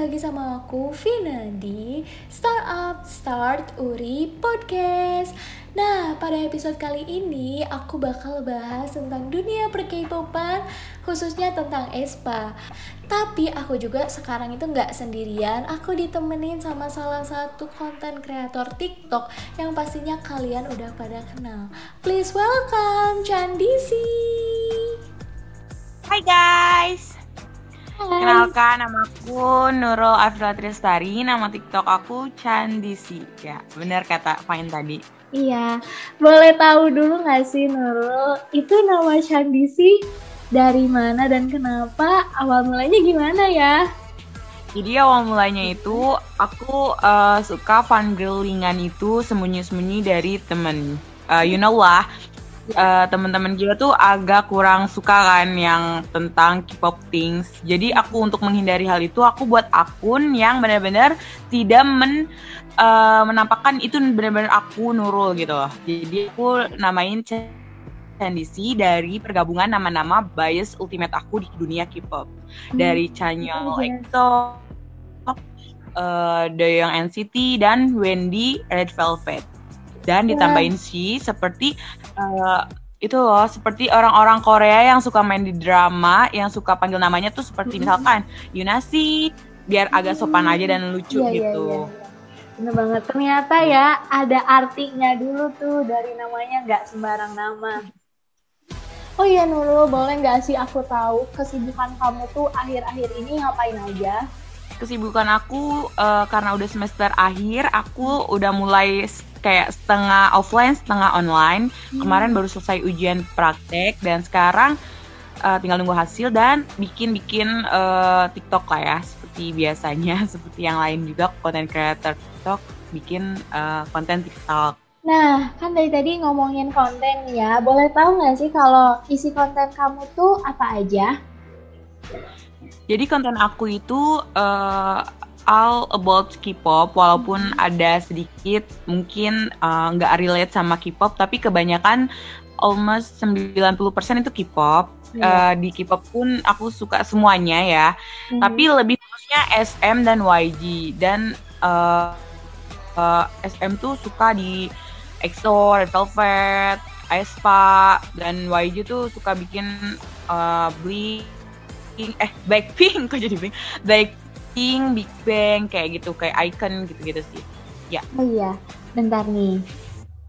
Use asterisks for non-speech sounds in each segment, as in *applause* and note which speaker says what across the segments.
Speaker 1: lagi sama aku Vina di Startup Start Uri Podcast. Nah, pada episode kali ini aku bakal bahas tentang dunia per popan khususnya tentang Espa. Tapi aku juga sekarang itu nggak sendirian, aku ditemenin sama salah satu konten kreator TikTok yang pastinya kalian udah pada kenal. Please welcome Chandisi.
Speaker 2: Hai guys. Kenalkan nama aku Nurul Afra Tristari, nama TikTok aku Candisi. Ya, benar kata Fine tadi.
Speaker 1: Iya, boleh tahu dulu nggak sih Nurul, itu nama Candisi dari mana dan kenapa? Awal mulanya gimana ya?
Speaker 2: Jadi awal mulanya itu aku uh, suka fangirlingan itu sembunyi-sembunyi dari temen. Uh, you know lah, uh, teman-teman kita tuh agak kurang suka kan yang tentang K-pop things. Jadi aku untuk menghindari hal itu aku buat akun yang benar-benar tidak men uh, menampakkan itu benar-benar aku Nurul gitu. Jadi aku namain Candisi dari pergabungan nama-nama bias ultimate aku di dunia K-pop. Hmm. Dari Chanyeol oh, EXO, uh, Young NCT dan Wendy Red Velvet dan ditambahin si seperti uh, itu loh seperti orang-orang Korea yang suka main di drama yang suka panggil namanya tuh seperti misalkan Yunasi biar agak sopan aja dan lucu yeah, iya, gitu. Yeah, yeah, yeah.
Speaker 1: Bener banget. Ternyata ya ada artinya dulu tuh dari namanya nggak sembarang nama. Oh iya Nurul, boleh nggak sih aku tahu kesibukan kamu tuh akhir-akhir ini ngapain aja?
Speaker 2: Kesibukan aku uh, karena udah semester akhir, aku udah mulai kayak setengah offline, setengah online. Hmm. Kemarin baru selesai ujian praktek dan sekarang uh, tinggal nunggu hasil dan bikin-bikin uh, TikTok lah ya seperti biasanya, *laughs* seperti yang lain juga konten creator TikTok bikin uh, konten TikTok.
Speaker 1: Nah, kan dari tadi ngomongin konten ya, boleh tahu nggak sih kalau isi konten kamu tuh apa aja?
Speaker 2: Jadi konten aku itu uh, all about K-pop walaupun ada sedikit mungkin uh, nggak uh, relate sama K-pop tapi kebanyakan almost 90% itu K-pop. Yeah. Uh, di K-pop pun aku suka semuanya ya. Mm. Tapi lebih khususnya SM dan YG dan uh, uh, SM tuh suka di EXO, Red Velvet, aespa dan YG tuh suka bikin uh, Blink eh Blackpink *laughs* kok jadi Blink Black Pink, Big Bang kayak gitu, kayak icon gitu-gitu sih. Ya.
Speaker 1: Oh iya, bentar nih.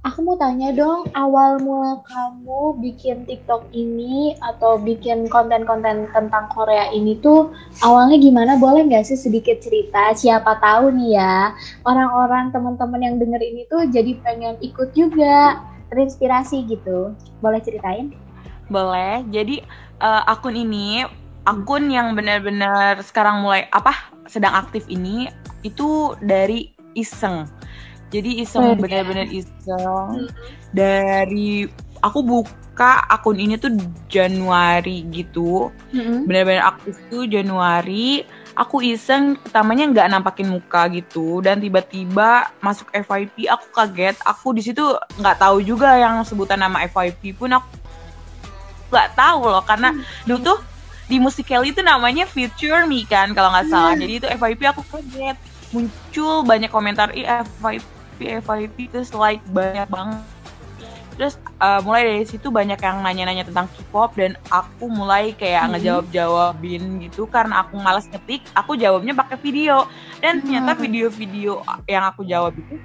Speaker 1: Aku mau tanya dong, awal mula kamu bikin TikTok ini atau bikin konten-konten tentang Korea ini tuh awalnya gimana? Boleh nggak sih sedikit cerita? Siapa tahu nih ya, orang-orang teman-teman yang denger ini tuh jadi pengen ikut juga, terinspirasi gitu. Boleh ceritain?
Speaker 2: Boleh. Jadi uh, akun ini akun yang benar-benar sekarang mulai apa sedang aktif ini itu dari iseng. Jadi iseng benar-benar iseng dari aku buka akun ini tuh Januari gitu. Mm-hmm. Benar-benar aktif tuh Januari. Aku iseng pertamanya nggak nampakin muka gitu dan tiba-tiba masuk FYP aku kaget. Aku di situ nggak tahu juga yang sebutan nama FYP pun aku nggak tahu loh karena mm-hmm. dulu tuh di Musical.ly itu namanya Future Me kan kalau nggak salah. Hmm. Jadi itu FYP aku kaget muncul banyak komentar i FYP FYP terus like banyak banget. Terus uh, mulai dari situ banyak yang nanya-nanya tentang K-pop dan aku mulai kayak hmm. ngejawab-jawabin gitu karena aku malas ngetik, aku jawabnya pakai video. Dan ternyata hmm. video-video yang aku jawab itu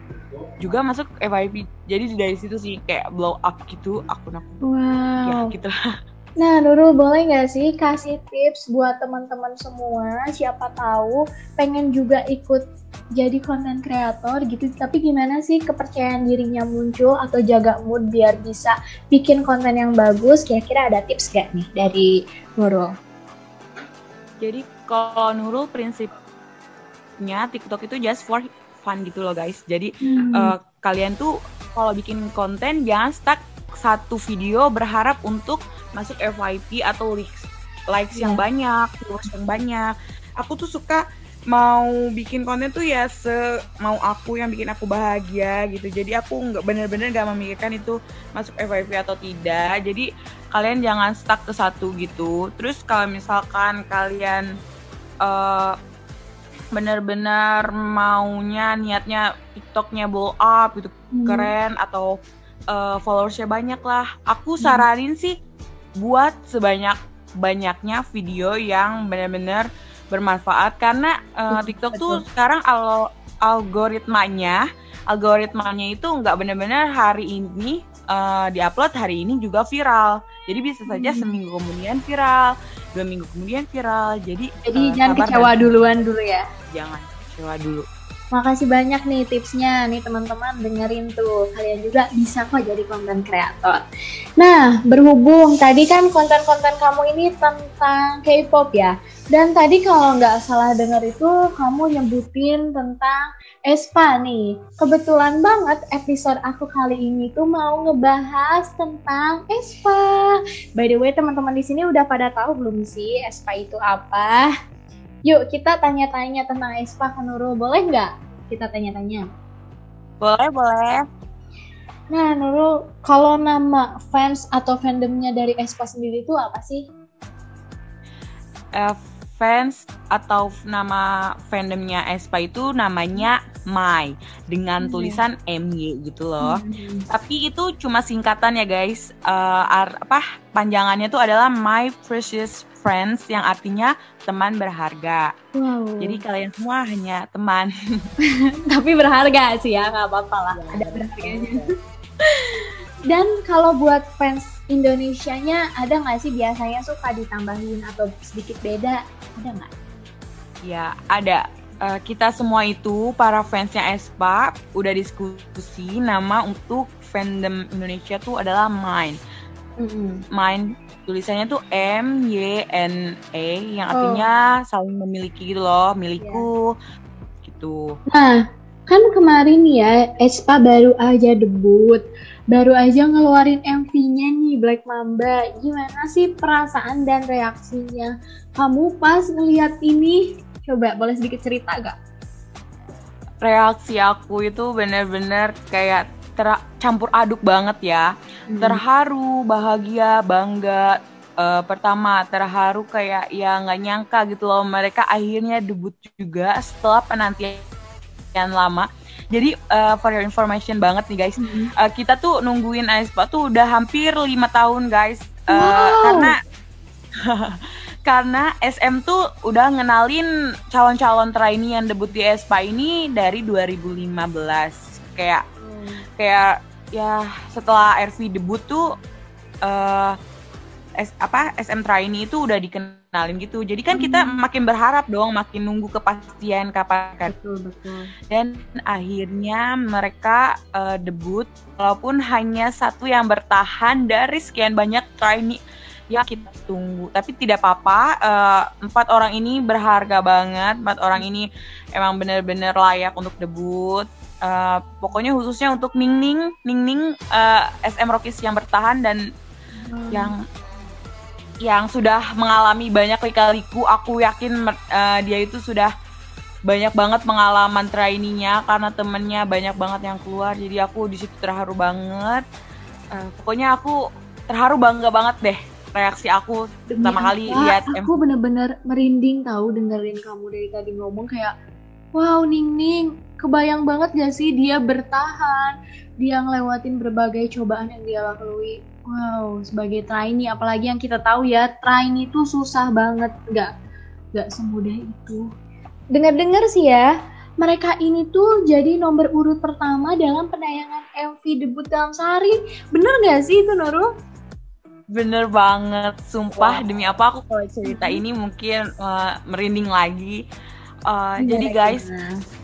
Speaker 2: juga masuk FYP. Jadi dari situ sih kayak blow up gitu akun aku.
Speaker 1: Wow.
Speaker 2: Ya gitu lah. *laughs*
Speaker 1: Nah, Nurul boleh nggak sih kasih tips buat teman-teman semua, siapa tahu pengen juga ikut jadi konten kreator gitu, tapi gimana sih kepercayaan dirinya muncul atau jaga mood biar bisa bikin konten yang bagus? Kira-kira ada tips gak nih dari Nurul?
Speaker 2: Jadi kalau Nurul prinsipnya TikTok itu just for fun gitu loh guys. Jadi hmm. uh, kalian tuh kalau bikin konten jangan stuck satu video berharap untuk masuk FYP atau likes likes yeah. yang iya. banyak, viewers yang banyak. Aku tuh suka mau bikin konten tuh ya se mau aku yang bikin aku bahagia gitu. Jadi aku nggak bener-bener nggak memikirkan itu masuk FYP atau tidak. Jadi kalian jangan stuck ke satu gitu. Terus kalau misalkan kalian uh, benar-benar maunya niatnya TikToknya blow up gitu
Speaker 1: Hmm.
Speaker 2: keren atau uh, followersnya banyak lah. Aku saranin sih buat sebanyak banyaknya video yang benar-benar bermanfaat karena uh,
Speaker 1: Betul,
Speaker 2: TikTok tuh sekarang al- algoritmanya algoritmanya itu nggak benar-benar hari ini uh, diupload hari ini juga viral. Jadi bisa saja
Speaker 1: Hmm.
Speaker 2: seminggu kemudian viral, dua minggu kemudian viral. Jadi
Speaker 1: Jadi
Speaker 2: uh,
Speaker 1: jangan kecewa
Speaker 2: dan
Speaker 1: duluan dulu ya.
Speaker 2: jangan kecewa dulu.
Speaker 1: Makasih banyak nih tipsnya nih teman-teman dengerin tuh kalian juga bisa kok jadi konten kreator. Nah berhubung tadi kan konten-konten kamu ini tentang K-pop ya. Dan tadi kalau nggak salah dengar itu kamu nyebutin tentang Espa nih. Kebetulan banget episode aku kali ini tuh mau ngebahas tentang Espa. By the way teman-teman di sini udah pada tahu belum sih Espa itu apa? Yuk kita tanya-tanya tentang Espa ke Nurul, boleh nggak? Kita tanya-tanya.
Speaker 2: Boleh, boleh.
Speaker 1: Nah Nurul, kalau nama fans atau fandomnya dari Espa sendiri itu apa sih?
Speaker 2: Eh, fans atau nama fandomnya Espa itu namanya My dengan
Speaker 1: Hmm.
Speaker 2: tulisan MY gitu loh.
Speaker 1: Hmm.
Speaker 2: Tapi itu cuma singkatan ya guys. Eh, ar- apa panjangannya itu adalah My Precious Friends yang artinya teman berharga.
Speaker 1: Wow.
Speaker 2: Jadi kalian semua hanya teman. *laughs*
Speaker 1: tapi berharga sih ya, nggak apa-apa lah. Ada berharganya. *laughs* Dan kalau buat fans Indonesianya ada nggak sih biasanya suka ditambahin atau sedikit beda? Ada nggak?
Speaker 2: Ya, ada. Eh, kita semua itu para fansnya Espa udah diskusi nama untuk fandom Indonesia tuh adalah Mine. Mine tulisannya tuh M Y N E yang artinya saling memiliki gitu loh, milikku gitu.
Speaker 1: Nah, kan kemarin ya Espa baru aja debut, baru aja ngeluarin MV-nya nih Black Mamba. Gimana sih perasaan dan reaksinya kamu pas ngeliat ini? Coba boleh sedikit cerita gak?
Speaker 2: Reaksi aku itu bener-bener kayak ter- campur aduk banget ya.
Speaker 1: Hmm.
Speaker 2: terharu, bahagia, bangga. Eh, pertama terharu kayak ya nggak nyangka gitu loh mereka akhirnya debut juga setelah penantian lama. Jadi eh, for your information banget nih guys,
Speaker 1: Hmm.
Speaker 2: eh, kita tuh nungguin Aespa tuh udah hampir lima tahun guys, Eh,
Speaker 1: Wow.
Speaker 2: karena *laughs* karena SM tuh udah ngenalin calon-calon trainee yang debut di Aespa ini dari 2015 kayak kayak ya setelah RV debut tuh eh S, apa SM trainee itu udah dikenalin gitu. Jadi kan kita
Speaker 1: Hmm.
Speaker 2: makin berharap dong, makin nunggu kepastian kapan kan.
Speaker 1: Betul betul.
Speaker 2: Dan akhirnya mereka eh, debut walaupun hanya satu yang bertahan dari sekian banyak trainee yang kita tunggu. Tapi tidak apa-apa, eh, empat orang ini berharga banget. Empat orang ini emang bener-bener layak untuk debut. Eh, pokoknya khususnya untuk Ning Ning, Ning Ning eh, SM Rockies yang bertahan dan yang yang sudah mengalami banyak lika-liku aku yakin eh, dia itu sudah banyak banget pengalaman trainee-nya karena temennya banyak banget yang keluar jadi aku di situ terharu banget Eh, pokoknya aku terharu bangga banget deh reaksi aku
Speaker 1: Demi
Speaker 2: pertama kali
Speaker 1: apa,
Speaker 2: lihat
Speaker 1: aku bener-bener merinding tahu dengerin kamu dari tadi ngomong kayak wow Ning Ning kebayang banget gak sih dia bertahan? Dia ngelewatin berbagai cobaan yang dia lalui. Wow sebagai trainee apalagi yang kita tahu ya trainee itu susah banget nggak nggak semudah itu. Dengar-dengar sih ya mereka ini tuh jadi nomor urut pertama dalam penayangan MV debut dalam sehari. Bener gak sih itu Nurul?
Speaker 2: Bener banget sumpah
Speaker 1: Wow.
Speaker 2: demi apa aku kalau cerita ini mungkin eh, merinding lagi.
Speaker 1: Iya,
Speaker 2: jadi guys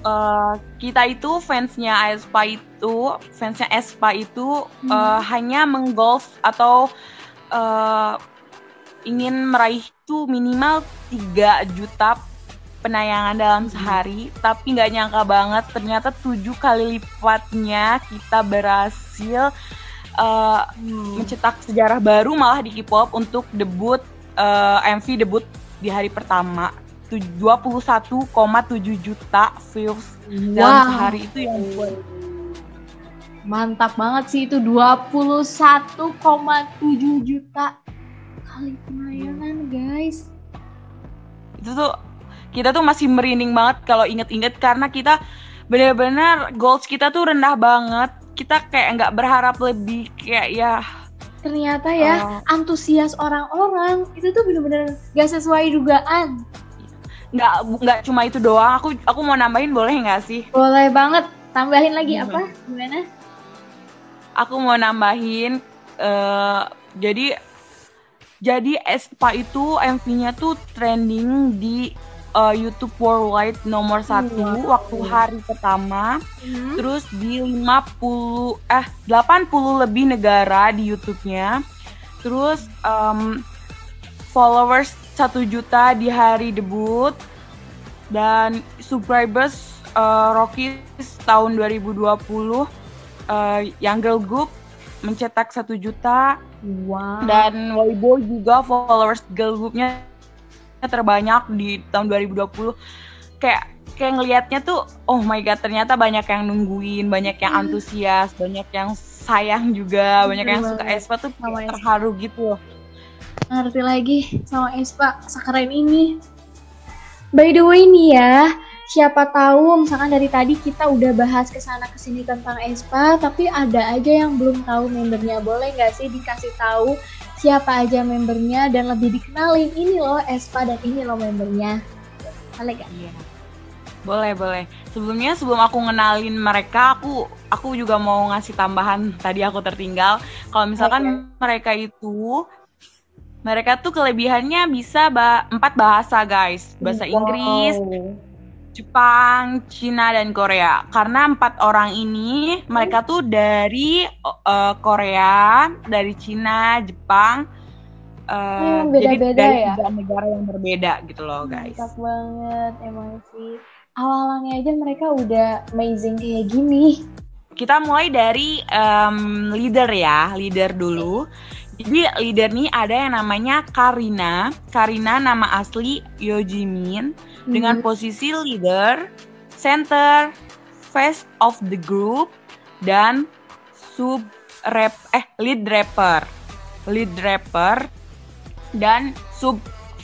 Speaker 2: eh, kita itu fansnya Aespa itu fansnya Aespa itu
Speaker 1: Hmm.
Speaker 2: eh, hanya menggolf atau eh, ingin meraih itu minimal 3 juta penayangan dalam sehari. Tapi nggak nyangka banget ternyata tujuh kali lipatnya kita berhasil eh,
Speaker 1: Hmm.
Speaker 2: mencetak sejarah baru malah di K-pop untuk debut eh, MV debut di hari pertama Tu- 21,7 juta views dalam
Speaker 1: Wow.
Speaker 2: sehari itu yang buat
Speaker 1: Mantap banget sih itu 21,7 juta kali penayangan guys.
Speaker 2: itu tuh kita tuh masih merinding banget kalau inget-inget karena kita bener-bener goals kita tuh rendah banget kita kayak nggak berharap lebih kayak ya
Speaker 1: ternyata ya
Speaker 2: Oh.
Speaker 1: antusias orang-orang itu tuh bener-bener gak sesuai dugaan.
Speaker 2: Nggak nggak cuma itu doang. Aku aku mau nambahin boleh nggak sih?
Speaker 1: Boleh banget. Tambahin lagi
Speaker 2: Hmm.
Speaker 1: apa? Gimana?
Speaker 2: Aku mau nambahin eh jadi jadi Espa itu MV-nya tuh trending di eh, YouTube Worldwide nomor satu
Speaker 1: Wow.
Speaker 2: waktu hari pertama.
Speaker 1: Hmm.
Speaker 2: terus di 50 eh 80 lebih negara di YouTube-nya. Terus em, followers 1 juta di hari debut. Dan subscribers eh, Rockies tahun 2020 eh, yang girl group mencetak 1 juta.
Speaker 1: Wow.
Speaker 2: Dan Weibo juga followers girl groupnya terbanyak di tahun 2020 kayak kayak ngelihatnya tuh oh my god ternyata banyak yang nungguin banyak yang
Speaker 1: Hmm.
Speaker 2: antusias banyak yang sayang juga banyak yang suka. Espa tuh
Speaker 1: Sama
Speaker 2: kayak
Speaker 1: Espa.
Speaker 2: terharu gitu loh
Speaker 1: ngerti lagi sama Espa sekeren ini. By the way nih ya, siapa tahu misalkan dari tadi kita udah bahas ke sana ke sini tentang Espa, tapi ada aja yang belum tahu membernya. Boleh nggak sih dikasih tahu siapa aja membernya dan lebih dikenalin ini loh Espa dan ini loh membernya. Boleh gak?
Speaker 2: Iya. Boleh, boleh. Sebelumnya sebelum aku ngenalin mereka, aku aku juga mau ngasih tambahan tadi aku tertinggal. Kalau misalkan mereka itu mereka tuh kelebihannya bisa ba empat bahasa, guys. Bahasa Inggris, Jepang, Cina dan Korea. Karena empat orang ini mereka tuh dari uh, Korea, dari Cina, Jepang. uh,
Speaker 1: Hmm,
Speaker 2: jadi
Speaker 1: beda-beda
Speaker 2: dari
Speaker 1: ya?
Speaker 2: tiga negara yang berbeda gitu loh, guys.
Speaker 1: Mantap banget emang sih. Awalannya aja mereka udah amazing kayak gini.
Speaker 2: kita mulai dari em, leader ya, leader dulu. Jadi leader nih ada yang namanya Karina. Karina nama asli Yojimin dengan
Speaker 1: Hmm.
Speaker 2: posisi leader, center, face of the group dan sub rap eh lead rapper. Lead rapper dan sub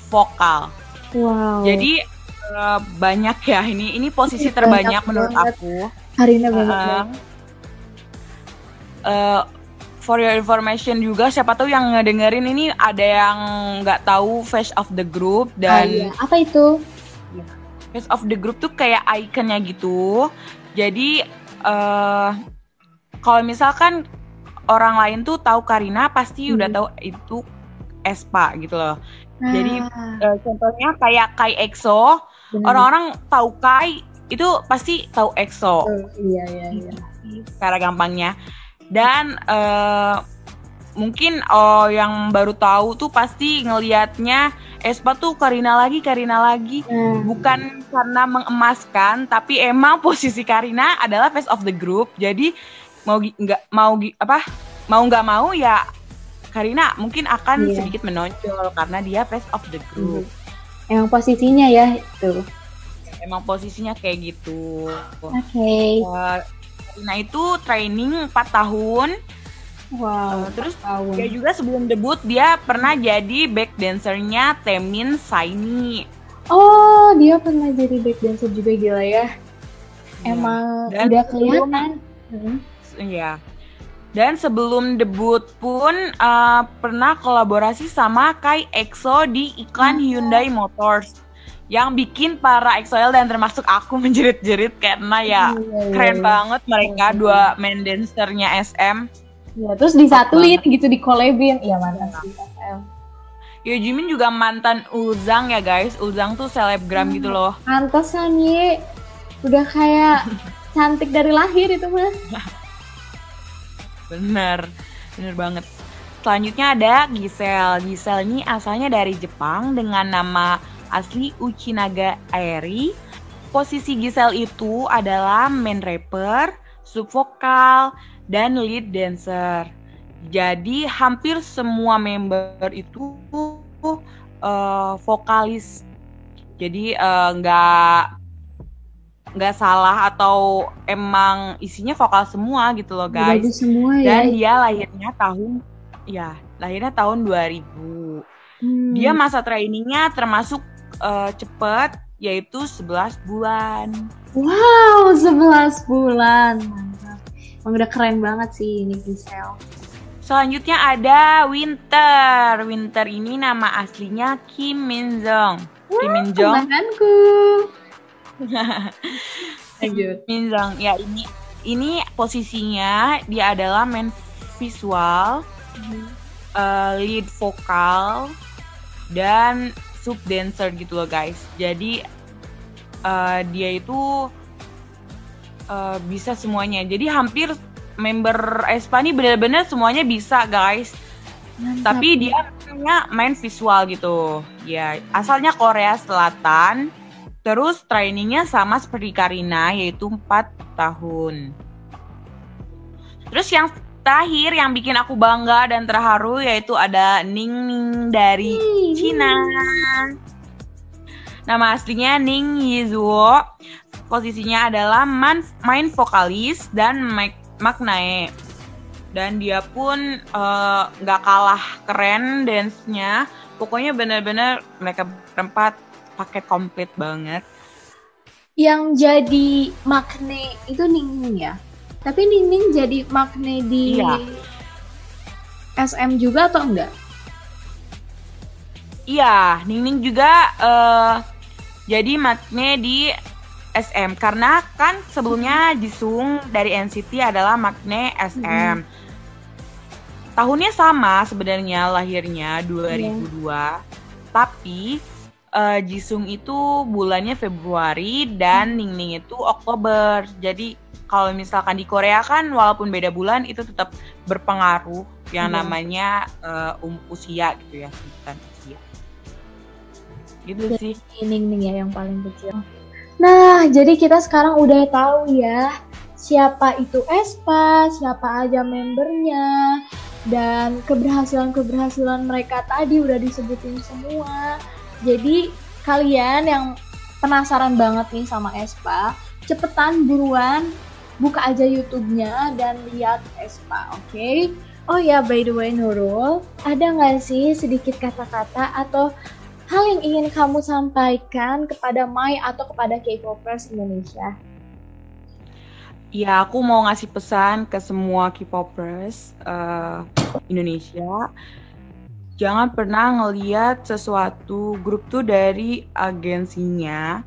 Speaker 2: vokal.
Speaker 1: Wow.
Speaker 2: Jadi eh, banyak ya ini ini posisi
Speaker 1: Banyak
Speaker 2: terbanyak menurut
Speaker 1: banget.
Speaker 2: aku.
Speaker 1: Karina banget
Speaker 2: Uh,
Speaker 1: banget.
Speaker 2: eh, for your information juga siapa tahu yang ngedengerin ini ada yang nggak tahu face of the group
Speaker 1: Ah,
Speaker 2: dan
Speaker 1: iya. Apa itu?
Speaker 2: face of the group tuh kayak ikonnya gitu jadi eh kalau misalkan orang lain tuh tahu Karina pasti
Speaker 1: Hmm.
Speaker 2: udah tahu itu Espa gitu loh
Speaker 1: Nah,
Speaker 2: Jadi, Eh, contohnya kayak Kai EXO orang-orang tahu Kai itu pasti tahu EXO
Speaker 1: Oh, iya iya iya.
Speaker 2: secara gampangnya dan eh, mungkin oh yang baru tahu tuh pasti ngelihatnya Espa tuh Karina lagi Karina lagi
Speaker 1: Nah,
Speaker 2: bukan karena mengemaskan tapi emang posisi Karina adalah face of the group jadi mau nggak mau apa mau nggak mau ya Karina mungkin akan
Speaker 1: Iya.
Speaker 2: sedikit menonjol karena dia face of the group
Speaker 1: emang posisinya ya itu.
Speaker 2: emang posisinya kayak gitu
Speaker 1: Oke.
Speaker 2: Eh, Karina itu training 4 tahun
Speaker 1: Wow.
Speaker 2: Eh, terus
Speaker 1: tahun.
Speaker 2: Dia juga sebelum debut dia pernah jadi back dancernya Temin Saini.
Speaker 1: Oh, dia pernah jadi back dancer juga gila ya. Emang
Speaker 2: Dan
Speaker 1: udah kelihatan. Hmm.
Speaker 2: Iya. Dan sebelum debut pun eh, pernah kolaborasi sama Kai EXO di iklan
Speaker 1: Oh.
Speaker 2: Hyundai Motors yang bikin para EXO-L dan termasuk aku *laughs* menjerit-jerit karena ya
Speaker 1: Iya, iya,
Speaker 2: keren
Speaker 1: iya.
Speaker 2: banget mereka
Speaker 1: Iya.
Speaker 2: dua main dancernya SM.
Speaker 1: Ya, terus disatuin gitu di collabin. Iya mantap sih. SM.
Speaker 2: Yojimin juga mantan Uzang ya guys. Uzang tuh selebgram
Speaker 1: Hmm.
Speaker 2: gitu loh.
Speaker 1: Pantesan Ye. Udah kayak *laughs* cantik dari lahir itu mah.
Speaker 2: Bener, bener banget. Selanjutnya ada Giselle. Giselle ini asalnya dari Jepang dengan nama asli Uchinaga Airi. Posisi Giselle itu adalah main rapper, sub vokal, dan lead dancer. Jadi hampir semua member itu eh, vokalis. Jadi eh, nggak nggak salah atau emang isinya vokal semua gitu loh guys.
Speaker 1: Semua ya.
Speaker 2: Dan dia lahirnya tahun ya, lahirnya tahun 2000.
Speaker 1: Hmm.
Speaker 2: Dia masa trainingnya termasuk eh, cepet yaitu 11 bulan.
Speaker 1: Wow, 11 bulan. Mantap. Emang udah keren banget sih ini Gisel.
Speaker 2: Selanjutnya ada Winter. Winter ini nama aslinya Kim Min Jong. Kim Min Jong. *laughs* Lanjut. Min Jong. Ya ini ini posisinya dia adalah main visual, uh, lead vokal, dan sub dancer gitu loh guys. Jadi uh, dia itu uh, bisa semuanya. Jadi hampir member Espa ini benar-benar semuanya bisa guys. Mantap. Tapi dia punya main visual gitu. Ya, asalnya Korea Selatan. Terus trainingnya sama seperti Karina yaitu 4 tahun. Terus yang terakhir yang bikin aku bangga dan terharu yaitu ada Ning Ning dari Cina. Nama aslinya Ning Yizuo. Posisinya adalah man, main vokalis dan maknae. Dan dia pun eh, nggak uh, kalah keren dance-nya. Pokoknya benar-benar mereka berempat paket komplit banget.
Speaker 1: Yang jadi makne itu Ning Ning ya? Tapi Ning Ning jadi makne di iya. SM juga atau enggak?
Speaker 2: Iya, Ning Ning juga uh, jadi makne di SM karena kan sebelumnya Jisung dari NCT adalah makne SM. Hmm. Tahunnya sama sebenarnya lahirnya 2002. Yeah. Tapi uh, Jisung itu bulannya Februari dan hmm. Ning Ning itu Oktober. Jadi kalau misalkan di Korea kan walaupun beda bulan itu tetap berpengaruh yang yeah. namanya uh, um, usia gitu ya, bukan usia gitu jadi sih
Speaker 1: ini nih ya yang paling kecil nah jadi kita sekarang udah tahu ya siapa itu Espa siapa aja membernya dan keberhasilan-keberhasilan mereka tadi udah disebutin semua jadi kalian yang penasaran banget nih sama Espa cepetan buruan buka aja YouTube-nya dan lihat Espa, oke? Okay? Oh ya, by the way Nurul, ada nggak sih sedikit kata-kata atau hal yang ingin kamu sampaikan kepada Mai atau kepada K-popers Indonesia?
Speaker 2: Ya, aku mau ngasih pesan ke semua K-popers uh, Indonesia. Jangan pernah ngeliat sesuatu grup tuh dari agensinya.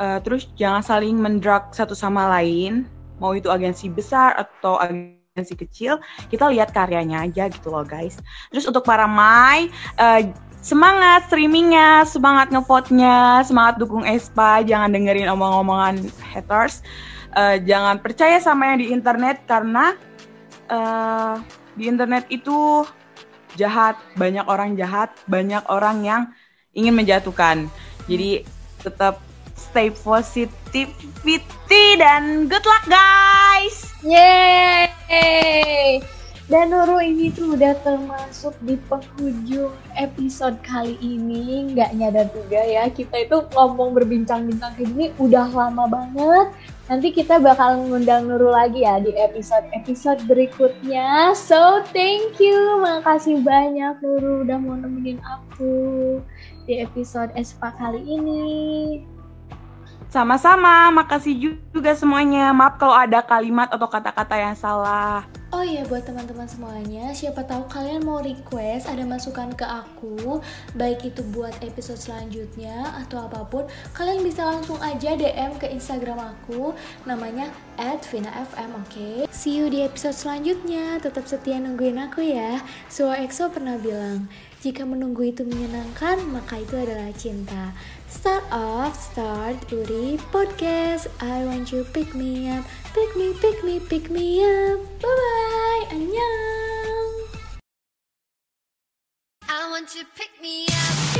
Speaker 2: Uh, terus jangan saling mendrag satu sama lain. Mau itu agensi besar atau agensi kecil, kita lihat karyanya aja gitu loh guys. Terus untuk para Mai, uh, semangat streamingnya, semangat ngevote-nya, semangat dukung Espa, jangan dengerin omong-omongan haters, uh, jangan percaya sama yang di internet karena uh, di internet itu jahat, banyak orang jahat, banyak orang yang ingin menjatuhkan. Jadi tetap stay positivity dan good luck guys.
Speaker 1: Yeay! Dan Nurul ini tuh udah termasuk di penghujung episode kali ini Nggak nyadar juga ya kita itu ngomong berbincang-bincang kayak gini udah lama banget Nanti kita bakal ngundang Nurul lagi ya di episode-episode berikutnya. So thank you, makasih banyak Nurul udah mau nemenin aku di episode Espa kali ini
Speaker 2: sama-sama, makasih juga semuanya. Maaf kalau ada kalimat atau kata-kata yang salah.
Speaker 1: Oh iya buat teman-teman semuanya, siapa tahu kalian mau request ada masukan ke aku, baik itu buat episode selanjutnya atau apa pun, kalian bisa langsung aja DM ke Instagram aku, namanya @vinafm, oke? Okay? See you di episode selanjutnya, tetap setia nungguin aku ya. So EXO pernah bilang, jika menunggu itu menyenangkan, maka itu adalah cinta. Start off, start Uri Podcast. I want you pick me up, pick me, pick me, pick me up. Bye bye, annyeong. I want you pick me up.